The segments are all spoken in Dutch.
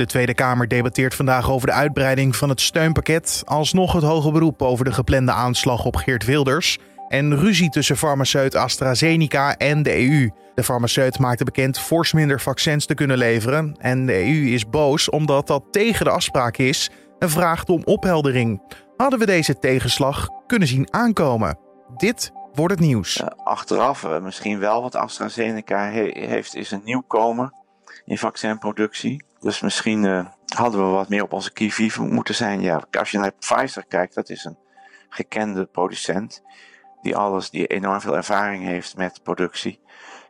De Tweede Kamer debatteert vandaag over de uitbreiding van het steunpakket, alsnog het hoge beroep over de geplande aanslag op Geert Wilders en ruzie tussen farmaceut AstraZeneca en de EU. De farmaceut maakte bekend fors minder vaccins te kunnen leveren en de EU is boos omdat dat tegen de afspraak is en vraagt om opheldering. Hadden we deze tegenslag kunnen zien aankomen? Dit wordt het nieuws. Achteraf uh, misschien wel wat AstraZeneca he heeft is een nieuwkomer in vaccinproductie. Dus misschien uh, hadden we wat meer op onze kievieven moeten zijn. Ja, als je naar Pfizer kijkt, dat is een gekende producent. Die alles, die enorm veel ervaring heeft met productie.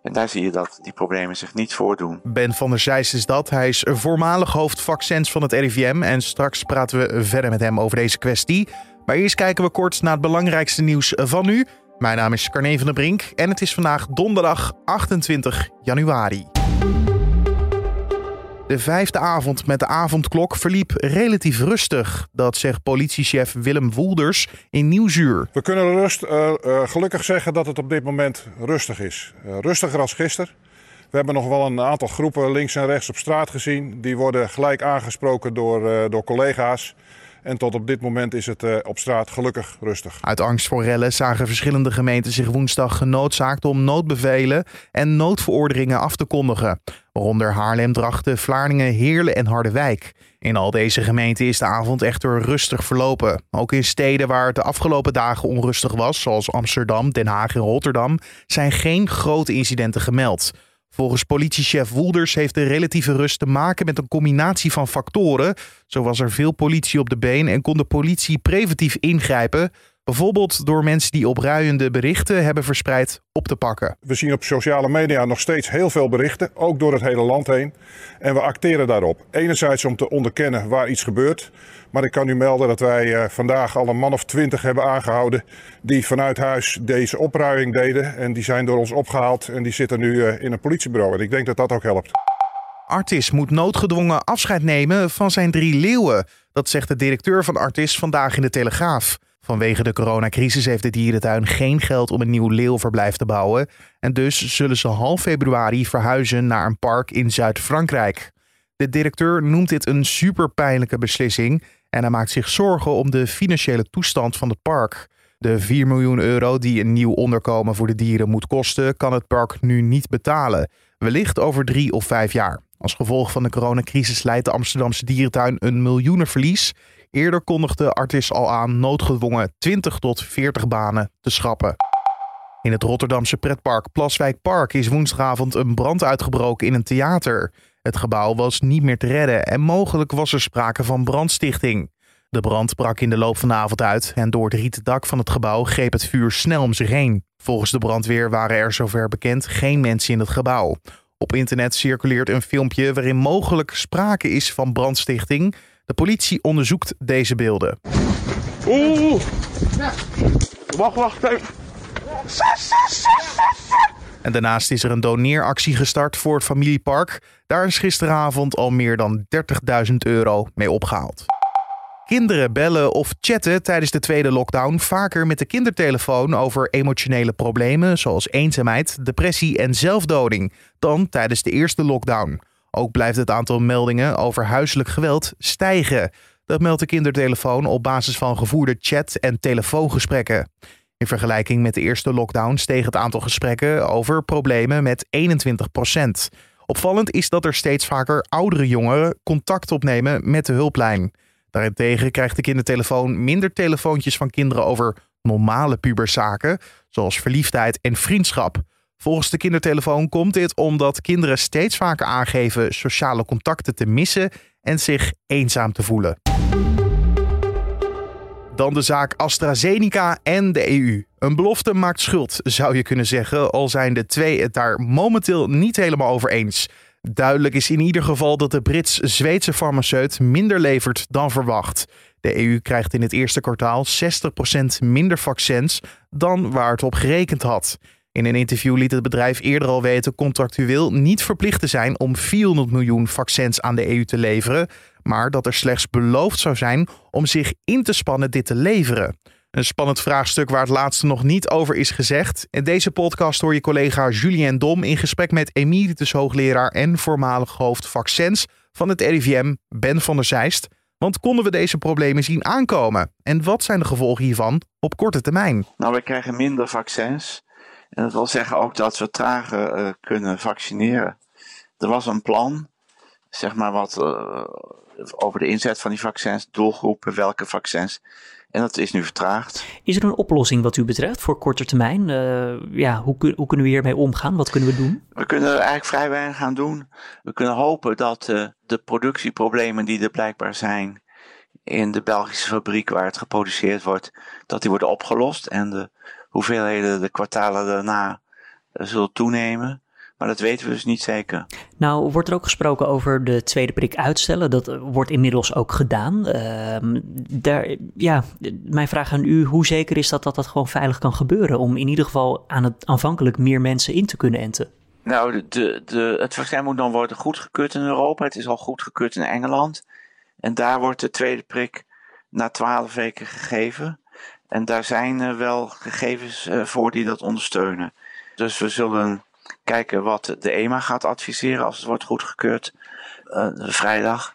En daar zie je dat die problemen zich niet voordoen. Ben van der Zijs is dat. Hij is voormalig hoofd vaccins van het RIVM. En straks praten we verder met hem over deze kwestie. Maar eerst kijken we kort naar het belangrijkste nieuws van nu. Mijn naam is Carne van der Brink en het is vandaag donderdag 28 januari. De vijfde avond met de avondklok verliep relatief rustig. Dat zegt politiechef Willem Woelders in Nieuwsuur. We kunnen rust, uh, uh, gelukkig zeggen dat het op dit moment rustig is. Uh, rustiger als gisteren. We hebben nog wel een aantal groepen links en rechts op straat gezien. Die worden gelijk aangesproken door, door collega's. En tot op dit moment is het uh, op straat gelukkig rustig. Uit angst voor rellen zagen verschillende gemeenten zich woensdag genoodzaakt om noodbevelen en noodverordeningen af te kondigen. Waaronder Haarlem, Drachten, Vlaardingen, Heerlen en Harderwijk. In al deze gemeenten is de avond echter rustig verlopen. Ook in steden waar het de afgelopen dagen onrustig was, zoals Amsterdam, Den Haag en Rotterdam, zijn geen grote incidenten gemeld. Volgens politiechef Woelders heeft de relatieve rust te maken met een combinatie van factoren. Zo was er veel politie op de been en kon de politie preventief ingrijpen. Bijvoorbeeld door mensen die opruiende berichten hebben verspreid op te pakken. We zien op sociale media nog steeds heel veel berichten, ook door het hele land heen. En we acteren daarop. Enerzijds om te onderkennen waar iets gebeurt. Maar ik kan u melden dat wij vandaag al een man of twintig hebben aangehouden. die vanuit huis deze opruiming deden. En die zijn door ons opgehaald en die zitten nu in een politiebureau. En ik denk dat dat ook helpt. Artis moet noodgedwongen afscheid nemen van zijn drie leeuwen. Dat zegt de directeur van Artis vandaag in de Telegraaf. Vanwege de coronacrisis heeft de dierentuin geen geld om een nieuw leeuwverblijf te bouwen. En dus zullen ze half februari verhuizen naar een park in Zuid-Frankrijk. De directeur noemt dit een superpijnlijke beslissing en hij maakt zich zorgen om de financiële toestand van het park. De 4 miljoen euro die een nieuw onderkomen voor de dieren moet kosten, kan het park nu niet betalen. Wellicht over drie of vijf jaar. Als gevolg van de coronacrisis leidt de Amsterdamse dierentuin een miljoenenverlies. Eerder kondigde Artis al aan noodgedwongen 20 tot 40 banen te schrappen. In het Rotterdamse pretpark Plaswijk Park is woensdagavond een brand uitgebroken in een theater. Het gebouw was niet meer te redden en mogelijk was er sprake van brandstichting. De brand brak in de loop van de avond uit en door het rieten dak van het gebouw greep het vuur snel om zich heen. Volgens de brandweer waren er zover bekend geen mensen in het gebouw. Op internet circuleert een filmpje waarin mogelijk sprake is van brandstichting. De politie onderzoekt deze beelden. Oeh! Wacht, wacht even. En daarnaast is er een doneeractie gestart voor het familiepark. Daar is gisteravond al meer dan 30.000 euro mee opgehaald. Kinderen bellen of chatten tijdens de tweede lockdown vaker met de kindertelefoon over emotionele problemen zoals eenzaamheid, depressie en zelfdoding dan tijdens de eerste lockdown. Ook blijft het aantal meldingen over huiselijk geweld stijgen. Dat meldt de kindertelefoon op basis van gevoerde chat- en telefoongesprekken. In vergelijking met de eerste lockdown steeg het aantal gesprekken over problemen met 21% Opvallend is dat er steeds vaker oudere jongeren contact opnemen met de hulplijn. Daarentegen krijgt de kindertelefoon minder telefoontjes van kinderen over normale puberzaken, zoals verliefdheid en vriendschap. Volgens de kindertelefoon komt dit omdat kinderen steeds vaker aangeven sociale contacten te missen en zich eenzaam te voelen. Dan de zaak AstraZeneca en de EU. Een belofte maakt schuld, zou je kunnen zeggen, al zijn de twee het daar momenteel niet helemaal over eens. Duidelijk is in ieder geval dat de Brits-Zweedse farmaceut minder levert dan verwacht. De EU krijgt in het eerste kwartaal 60% minder vaccins dan waar het op gerekend had. In een interview liet het bedrijf eerder al weten contractueel niet verplicht te zijn om 400 miljoen vaccins aan de EU te leveren, maar dat er slechts beloofd zou zijn om zich in te spannen dit te leveren. Een spannend vraagstuk waar het laatste nog niet over is gezegd. In deze podcast hoor je collega Julien Dom in gesprek met emeritus hoogleraar en voormalig hoofd vaccins van het RIVM, Ben van der Zeist. Want konden we deze problemen zien aankomen? En wat zijn de gevolgen hiervan op korte termijn? Nou, we krijgen minder vaccins. En dat wil zeggen ook dat we trager uh, kunnen vaccineren. Er was een plan, zeg maar wat uh, over de inzet van die vaccins, doelgroepen, welke vaccins. En dat is nu vertraagd. Is er een oplossing wat u betreft voor korte termijn? Uh, ja, hoe, hoe, kunnen we hiermee omgaan? Wat kunnen we doen? We kunnen eigenlijk vrij weinig gaan doen. We kunnen hopen dat uh, de productieproblemen die er blijkbaar zijn in de Belgische fabriek waar het geproduceerd wordt, dat die worden opgelost. En de hoeveelheden de kwartalen daarna uh, zullen toenemen. Maar dat weten we dus niet zeker. Nou, wordt er ook gesproken over de tweede prik uitstellen. Dat wordt inmiddels ook gedaan. Uh, daar, ja, mijn vraag aan u, hoe zeker is dat dat dat gewoon veilig kan gebeuren? Om in ieder geval aan het aanvankelijk meer mensen in te kunnen enten? Nou, de, de, het vaccin moet dan worden goedgekeurd in Europa. Het is al goedgekeurd in Engeland. En daar wordt de tweede prik na twaalf weken gegeven. En daar zijn wel gegevens uh, voor die dat ondersteunen. Dus we zullen kijken wat de EMA gaat adviseren als het wordt goedgekeurd uh, vrijdag.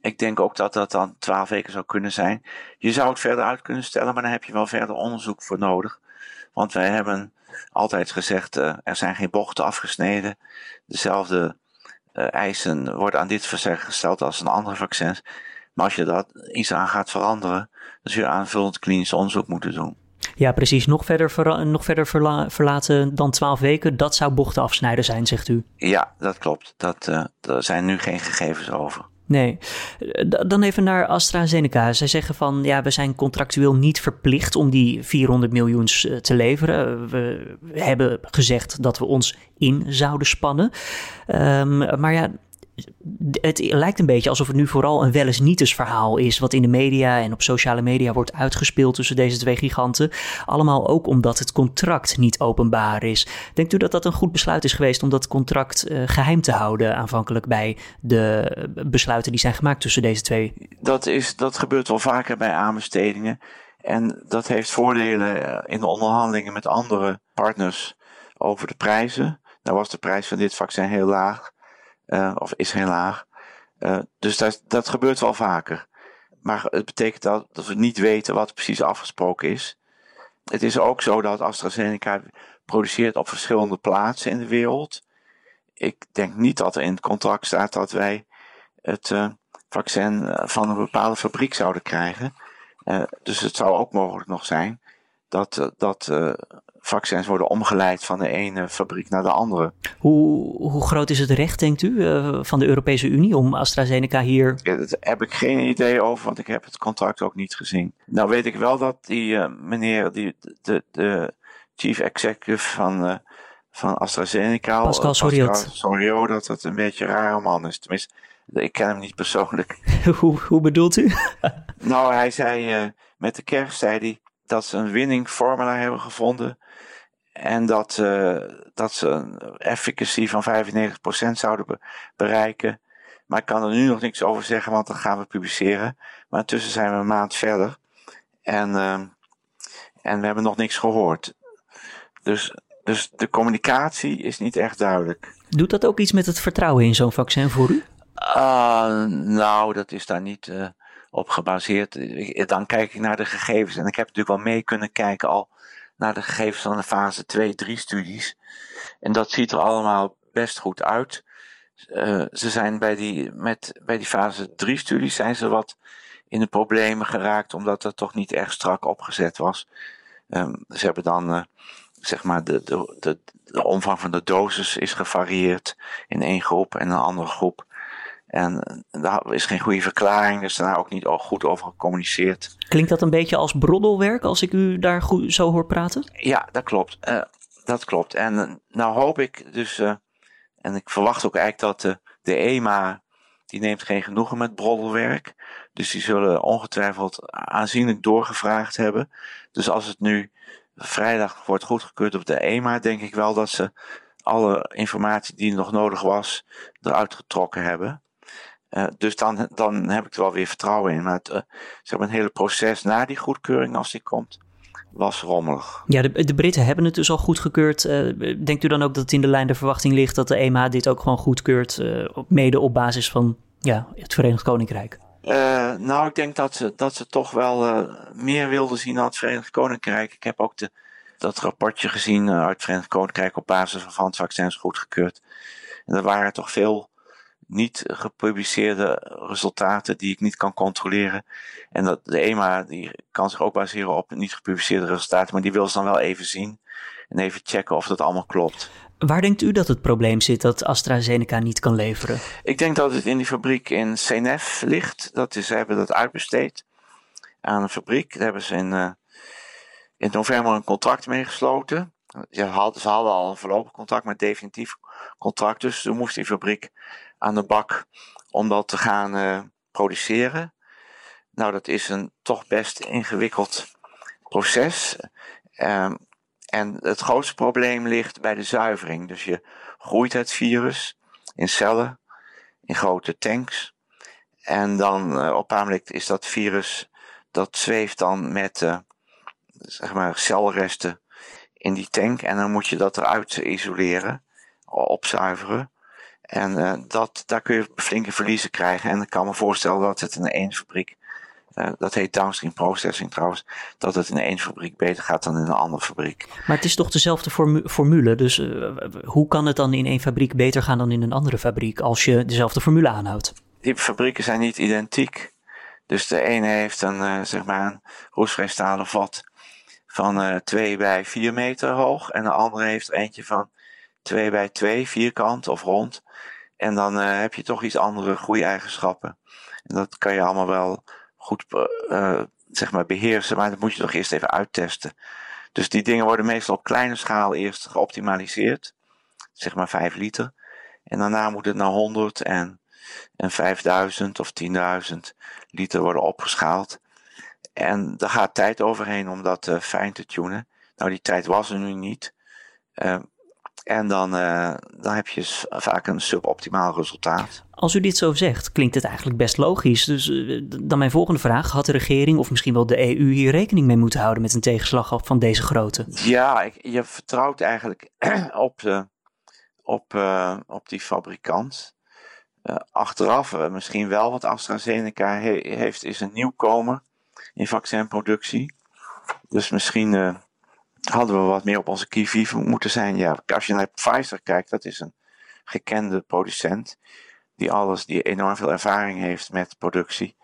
Ik denk ook dat dat dan twaalf weken zou kunnen zijn. Je zou het verder uit kunnen stellen, maar dan heb je wel verder onderzoek voor nodig. Want wij hebben altijd gezegd, uh, er zijn geen bochten afgesneden. Dezelfde eisen worden aan dit vaccin gesteld als een andere vaccins. Maar als je dat iets aan gaat veranderen, dan zul je aanvullend klinisch onderzoek moeten doen. Ja, precies. Nog verder, verla nog verder verla verlaten dan 12 weken, dat zou bochten afsnijden zijn, zegt u. Ja, dat klopt. Dat, uh, er zijn nu geen gegevens over. Nee. Dan even naar AstraZeneca. Zij zeggen van ja, we zijn contractueel niet verplicht om die 400 miljoen te leveren. We hebben gezegd dat we ons in zouden spannen. Um, maar ja, het lijkt een beetje alsof het nu vooral een wel eens verhaal is. Wat in de media en op sociale media wordt uitgespeeld tussen deze twee giganten. Allemaal ook omdat het contract niet openbaar is. Denkt u dat dat een goed besluit is geweest om dat contract uh, geheim te houden aanvankelijk bij de besluiten die zijn gemaakt tussen deze twee? Dat, is, dat gebeurt wel vaker bij aanbestedingen. En dat heeft voordelen in de onderhandelingen met andere partners over de prijzen. Daar was de prijs van dit vaccin heel laag. Uh, of is heel laag. Uh, dus dat, dat gebeurt wel vaker. Maar het betekent dat, dat we niet weten wat precies afgesproken is. Het is ook zo dat AstraZeneca produceert op verschillende plaatsen in de wereld. Ik denk niet dat er in het contract staat dat wij het uh, vaccin van een bepaalde fabriek zouden krijgen. dus het zou ook mogelijk nog zijn dat, dat vaccins worden omgeleid van de ene fabriek naar de andere. Hoe, hoe groot is het recht, denkt u, uh, van de Europese Unie om AstraZeneca hier... Ja, daar heb ik geen idee over, want ik heb het contract ook niet gezien. Nou weet ik wel dat die uh, meneer, die, de, de chief executive van, van AstraZeneca... Pascal Soriot. Soriot, dat het een beetje een rare man is. Tenminste, ik ken hem niet persoonlijk. hoe, hoe bedoelt u? nou, hij zei, met de kerst zei hij dat ze een winning formula hebben gevonden en dat, uh, dat ze een efficacy van 95% zouden be bereiken. Maar ik kan er nu nog niks over zeggen, want dat gaan we publiceren. Maar intussen zijn we een maand verder. En, uh, en we hebben nog niks gehoord. Dus, dus de communicatie is niet echt duidelijk. Doet dat ook iets met het vertrouwen in zo'n vaccin voor u? Uh, nou, dat is daar niet uh, op gebaseerd. Dan kijk ik naar de gegevens. En ik heb natuurlijk wel mee kunnen kijken al naar de gegevens van de fase 2-3 studies. En dat ziet er allemaal best goed uit. Uh, ze zijn bij die, met, bij die fase 3 studies zijn ze wat in de problemen geraakt, omdat dat toch niet erg strak opgezet was. Um, ze hebben dan, uh, zeg maar, de, de, de, de, omvang van de dosis is gevarieerd in één groep en een andere groep. En daar is geen goede verklaring, dus daarna ook niet goed over gecommuniceerd. Klinkt dat een beetje als broddelwerk als ik u daar goed zo hoor praten? Ja, dat klopt. Uh, dat klopt. En uh, nou hoop ik dus, uh, en ik verwacht ook eigenlijk dat de EMA, die neemt geen genoegen met broddelwerk. Dus die zullen ongetwijfeld aanzienlijk doorgevraagd hebben. Dus als het nu vrijdag wordt goedgekeurd op de EMA, denk ik wel dat ze alle informatie die nog nodig was, eruit getrokken hebben. Uh, dus dan, dan heb ik er wel weer vertrouwen in. Maar het, uh, zeg maar, het hele proces na die goedkeuring, als die komt, was rommelig. Ja, de, de Britten hebben het dus al goedgekeurd. Uh, denkt u dan ook dat het in de lijn der verwachting ligt dat de EMA dit ook gewoon goedkeurt, mede op basis van Ja, het Verenigd Koninkrijk. Nou, ik denk dat ze, dat ze toch wel meer wilden zien dan het Verenigd Koninkrijk. Ik heb ook de, dat rapportje gezien uit het Verenigd Koninkrijk op basis van vaccins goedgekeurd. En er waren toch veel niet gepubliceerde resultaten die ik niet kan controleren. En dat de EMA die kan zich ook baseren op niet gepubliceerde resultaten, maar die wil ze dan wel even zien en even checken of dat allemaal klopt. Waar denkt u dat het probleem zit dat AstraZeneca niet kan leveren? Ik denk dat het in die fabriek in Senef ligt. Dat is, ze hebben dat uitbesteed aan een fabriek. Daar hebben ze in, uh, in november een contract mee gesloten. Ze hadden, ze hadden al een voorlopig contract, maar definitief contract. Dus toen moest die fabriek aan de bak om dat te gaan uh, produceren. Nou, dat is een toch best ingewikkeld proces. Um, en het grootste probleem ligt bij de zuivering. Dus je groeit het virus in cellen, in grote tanks. En dan uh, op een is dat virus, dat zweeft dan met uh, zeg maar celresten in die tank. En dan moet je dat eruit isoleren, opzuiveren. En uh, dat, daar kun je flinke verliezen krijgen. En ik kan me voorstellen dat het in één fabriek uh, dat heet downstream processing trouwens, dat het in één fabriek beter gaat dan in een andere fabriek. Maar het is toch dezelfde formu formule, dus uh, hoe kan het dan in één fabriek beter gaan dan in een andere fabriek als je dezelfde formule aanhoudt? Die fabrieken zijn niet identiek. Dus de ene heeft een, zeg maar een roestvrij stalen vat van 2 bij 4 meter hoog en de andere heeft eentje van 2 bij 2, vierkant of rond. En dan heb je toch iets andere groeieigenschappen. En dat kan je allemaal wel goed uh, zeg maar beheersen, maar dat moet je toch eerst even uittesten. Dus die dingen worden meestal op kleine schaal eerst geoptimaliseerd, zeg maar 5 liter. En daarna moet het naar 100 en, en 5000 of 10.000 liter worden opgeschaald. En daar gaat tijd overheen om dat uh, fijn te tunen. Nou, die tijd was er nu niet. Uh, en dan, uh, dan heb je vaak een suboptimaal resultaat. Als u dit zo zegt, klinkt het eigenlijk best logisch. Dus uh, dan mijn volgende vraag: had de regering of misschien wel de EU hier rekening mee moeten houden met een tegenslag van deze grootte? Ja, ik, je vertrouwt eigenlijk op, de, op, op die fabrikant. achteraf misschien wel, wat AstraZeneca he heeft, is een nieuwkomer in vaccinproductie. Dus misschien hadden we wat meer op onze key moeten zijn. Ja, als je naar Pfizer kijkt, dat is een gekende producent. Die alles, die enorm veel ervaring heeft met productie.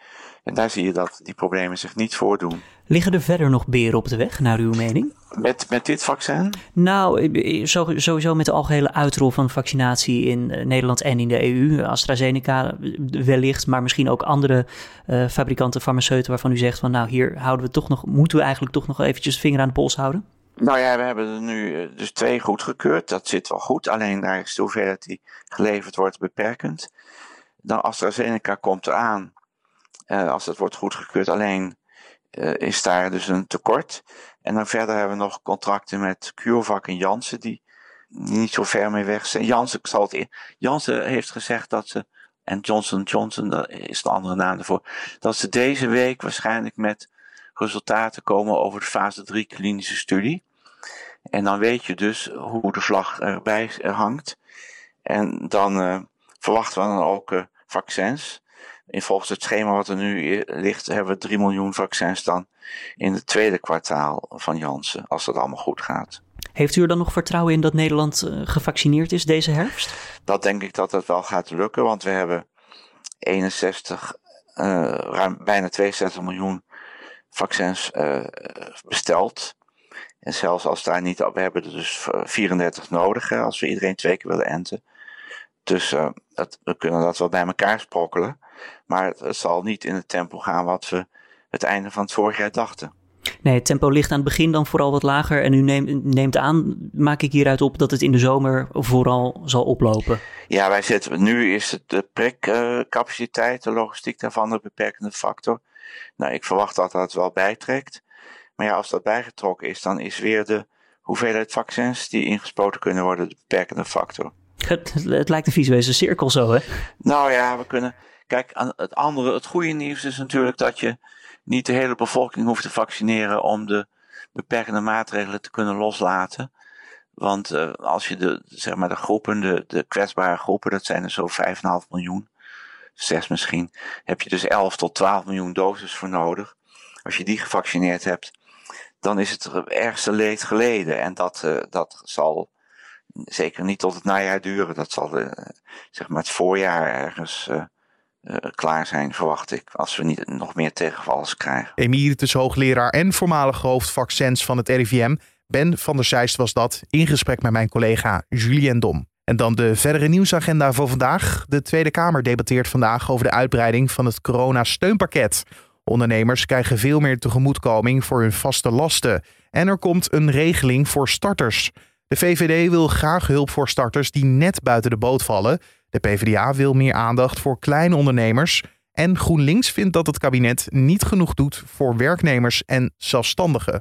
En daar zie je dat die problemen zich niet voordoen. Liggen er verder nog beren op de weg, naar uw mening? Met, met dit vaccin? Nou, sowieso met de algehele uitrol van vaccinatie in eh, Nederland en in de EU. AstraZeneca wellicht, maar misschien ook andere uh, fabrikanten, farmaceuten waarvan u zegt van nou hier houden we toch nog, moeten we eigenlijk toch nog eventjes vinger aan de pols houden? Nou ja, we hebben er nu eh, dus twee goedgekeurd. Dat zit wel goed. Alleen daar is de hoeveelheid die geleverd wordt beperkend. Dan AstraZeneca komt eraan. Uh, als dat wordt goedgekeurd. Alleen uh, is daar dus een tekort. En dan verder hebben we nog contracten met CureVac en Janssen. Die niet zo ver mee weg zijn. Janssen, zal het in, Janssen heeft gezegd dat ze. En Johnson Johnson, dat is de andere naam ervoor. Dat ze deze week waarschijnlijk met resultaten komen over de fase 3 klinische studie. En dan weet je dus hoe de vlag erbij hangt. En dan uh, verwachten we dan ook vaccins. En volgens het schema wat er nu ligt, hebben we 3 miljoen vaccins dan in het tweede kwartaal van Janssen, als dat allemaal goed gaat. Heeft u er dan nog vertrouwen in dat Nederland uh, gevaccineerd is deze herfst? Dat denk ik dat dat wel gaat lukken, want we hebben 61, ruim bijna 62 miljoen vaccins besteld. En zelfs als daar niet, we hebben er dus 34 nodig, hè, als we iedereen twee keer willen enten. Dus uh, dat, we kunnen dat wel bij elkaar sprokkelen. Maar het, het, zal niet in het tempo gaan wat we het einde van het vorig jaar dachten. Nee, het tempo ligt aan het begin dan vooral wat lager. En u neemt, neemt aan, maak ik hieruit op, dat het in de zomer vooral zal oplopen. Ja, wij zitten, nu is het de prikcapaciteit, de logistiek daarvan, de beperkende factor. Nou, ik verwacht dat dat wel bijtrekt. Maar ja, als dat bijgetrokken is, dan is weer de hoeveelheid vaccins die ingespoten kunnen worden de beperkende factor. Het, lijkt een visuele cirkel zo, hè? Nou ja, we kunnen. Kijk, het andere, het goede nieuws is natuurlijk dat je niet de hele bevolking hoeft te vaccineren om de beperkende maatregelen te kunnen loslaten. Want uh, als je de, zeg maar de groepen, de, kwetsbare groepen, dat zijn er zo 5,5 miljoen, zes misschien, heb je dus 11 tot 12 miljoen doses voor nodig. Als je die gevaccineerd hebt, dan is het ergste leed geleden. En dat, uh, dat zal zeker niet tot het najaar duren. Dat zal uh, zeg maar het voorjaar ergens uh, klaar zijn, verwacht ik. Als we niet nog meer tegenvallers krijgen. Emeritus hoogleraar en voormalig hoofd vaccins van het RIVM, Ben van der Zijst was dat, in gesprek met mijn collega Julien Dom. En dan de verdere nieuwsagenda voor vandaag. De Tweede Kamer debatteert vandaag over de uitbreiding van het coronasteunpakket. Ondernemers krijgen veel meer tegemoetkoming voor hun vaste lasten. En er komt een regeling voor starters. De VVD wil graag hulp voor starters die net buiten de boot vallen. De PvdA wil meer aandacht voor kleine ondernemers. En GroenLinks vindt dat het kabinet niet genoeg doet voor werknemers en zelfstandigen.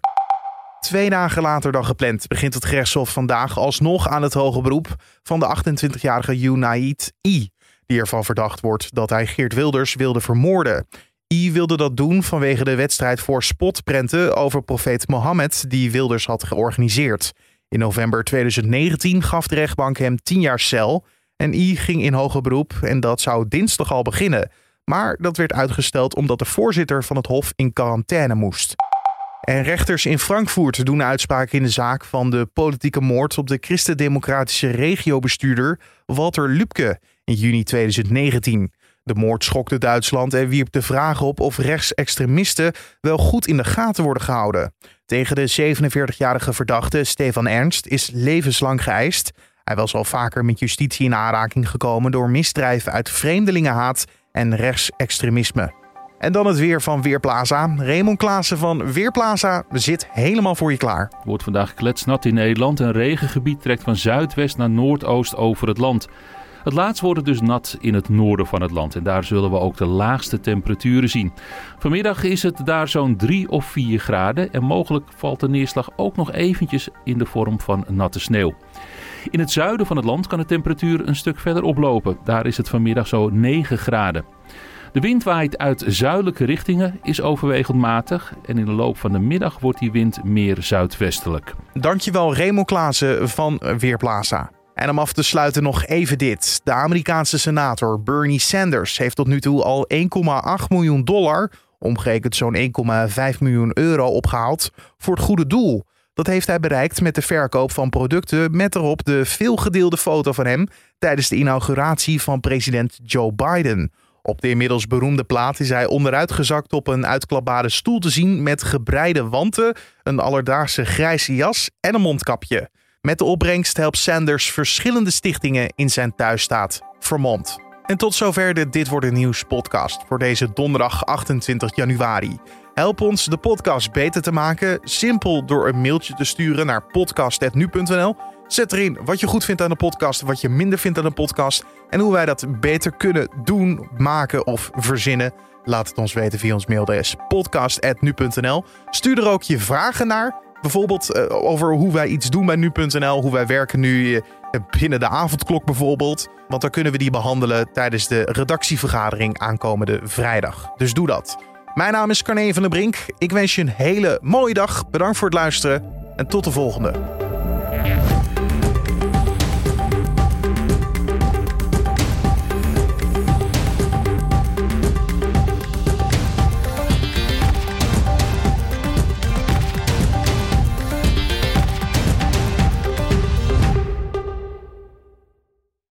Twee dagen later dan gepland begint het gerechtshof vandaag alsnog aan het hoge beroep van de 28-jarige Junaid I, die ervan verdacht wordt dat hij Geert Wilders wilde vermoorden. I wilde dat doen vanwege de wedstrijd voor spotprenten over profeet Mohammed die Wilders had georganiseerd. In november 2019 gaf de rechtbank hem 10 jaar cel en I ging in hoger beroep en dat zou dinsdag al beginnen. Maar dat werd uitgesteld omdat de voorzitter van het hof in quarantaine moest. En rechters in Frankfurt doen uitspraak in de zaak van de politieke moord op de christendemocratische regiobestuurder Walter Lübke in juni 2019. De moord schokte Duitsland en wierp de vraag op of rechtsextremisten wel goed in de gaten worden gehouden. Tegen de 47-jarige verdachte Stefan Ernst is levenslang geëist. Hij was al vaker met justitie in aanraking gekomen door misdrijven uit vreemdelingenhaat en rechtsextremisme. En dan het weer van Weerplaza. Raymond Klaassen van Weerplaza zit helemaal voor je klaar. Wordt vandaag kletsnat in Nederland. Een regengebied trekt van zuidwest naar noordoost over het land. Het laatst wordt dus nat in het noorden van het land en daar zullen we ook de laagste temperaturen zien. Vanmiddag is het daar zo'n 3 of 4 graden en mogelijk valt de neerslag ook nog eventjes in de vorm van natte sneeuw. In het zuiden van het land kan de temperatuur een stuk verder oplopen. Daar is het vanmiddag zo 9 graden. De wind waait uit zuidelijke richtingen, is overwegend matig en in de loop van de middag wordt die wind meer zuidwestelijk. Dankjewel Raymond Klaassen van Weerplaza. En om af te sluiten nog even dit. De Amerikaanse senator Bernie Sanders heeft tot nu toe al 1,8 miljoen dollar, omgerekend zo'n 1,5 miljoen euro, opgehaald voor het goede doel. Dat heeft hij bereikt met de verkoop van producten met erop de veelgedeelde foto van hem tijdens de inauguratie van president Joe Biden. Op de inmiddels beroemde plaat is hij onderuitgezakt op een uitklapbare stoel te zien met gebreide wanten, een alledaagse grijze jas en een mondkapje. Met de opbrengst helpt Sanders verschillende stichtingen in zijn thuisstaat Vermont. En tot zover de Dit Wordt een Nieuws podcast voor deze donderdag 28 januari. Help ons de podcast beter te maken, simpel door een mailtje te sturen naar podcast.nu.nl. Zet erin wat je goed vindt aan de podcast, wat je minder vindt aan de podcast en hoe wij dat beter kunnen doen, maken of verzinnen. Laat het ons weten via ons mailadres podcast.nu.nl. Stuur er ook je vragen naar Bijvoorbeeld uh, over hoe wij iets doen bij nu.nl, hoe wij werken nu uh, binnen de avondklok bijvoorbeeld. Want dan kunnen we die behandelen tijdens de redactievergadering aankomende vrijdag. Dus doe dat. Mijn naam is Carne van der Brink. Ik wens je een hele mooie dag. Bedankt voor het luisteren en tot de volgende.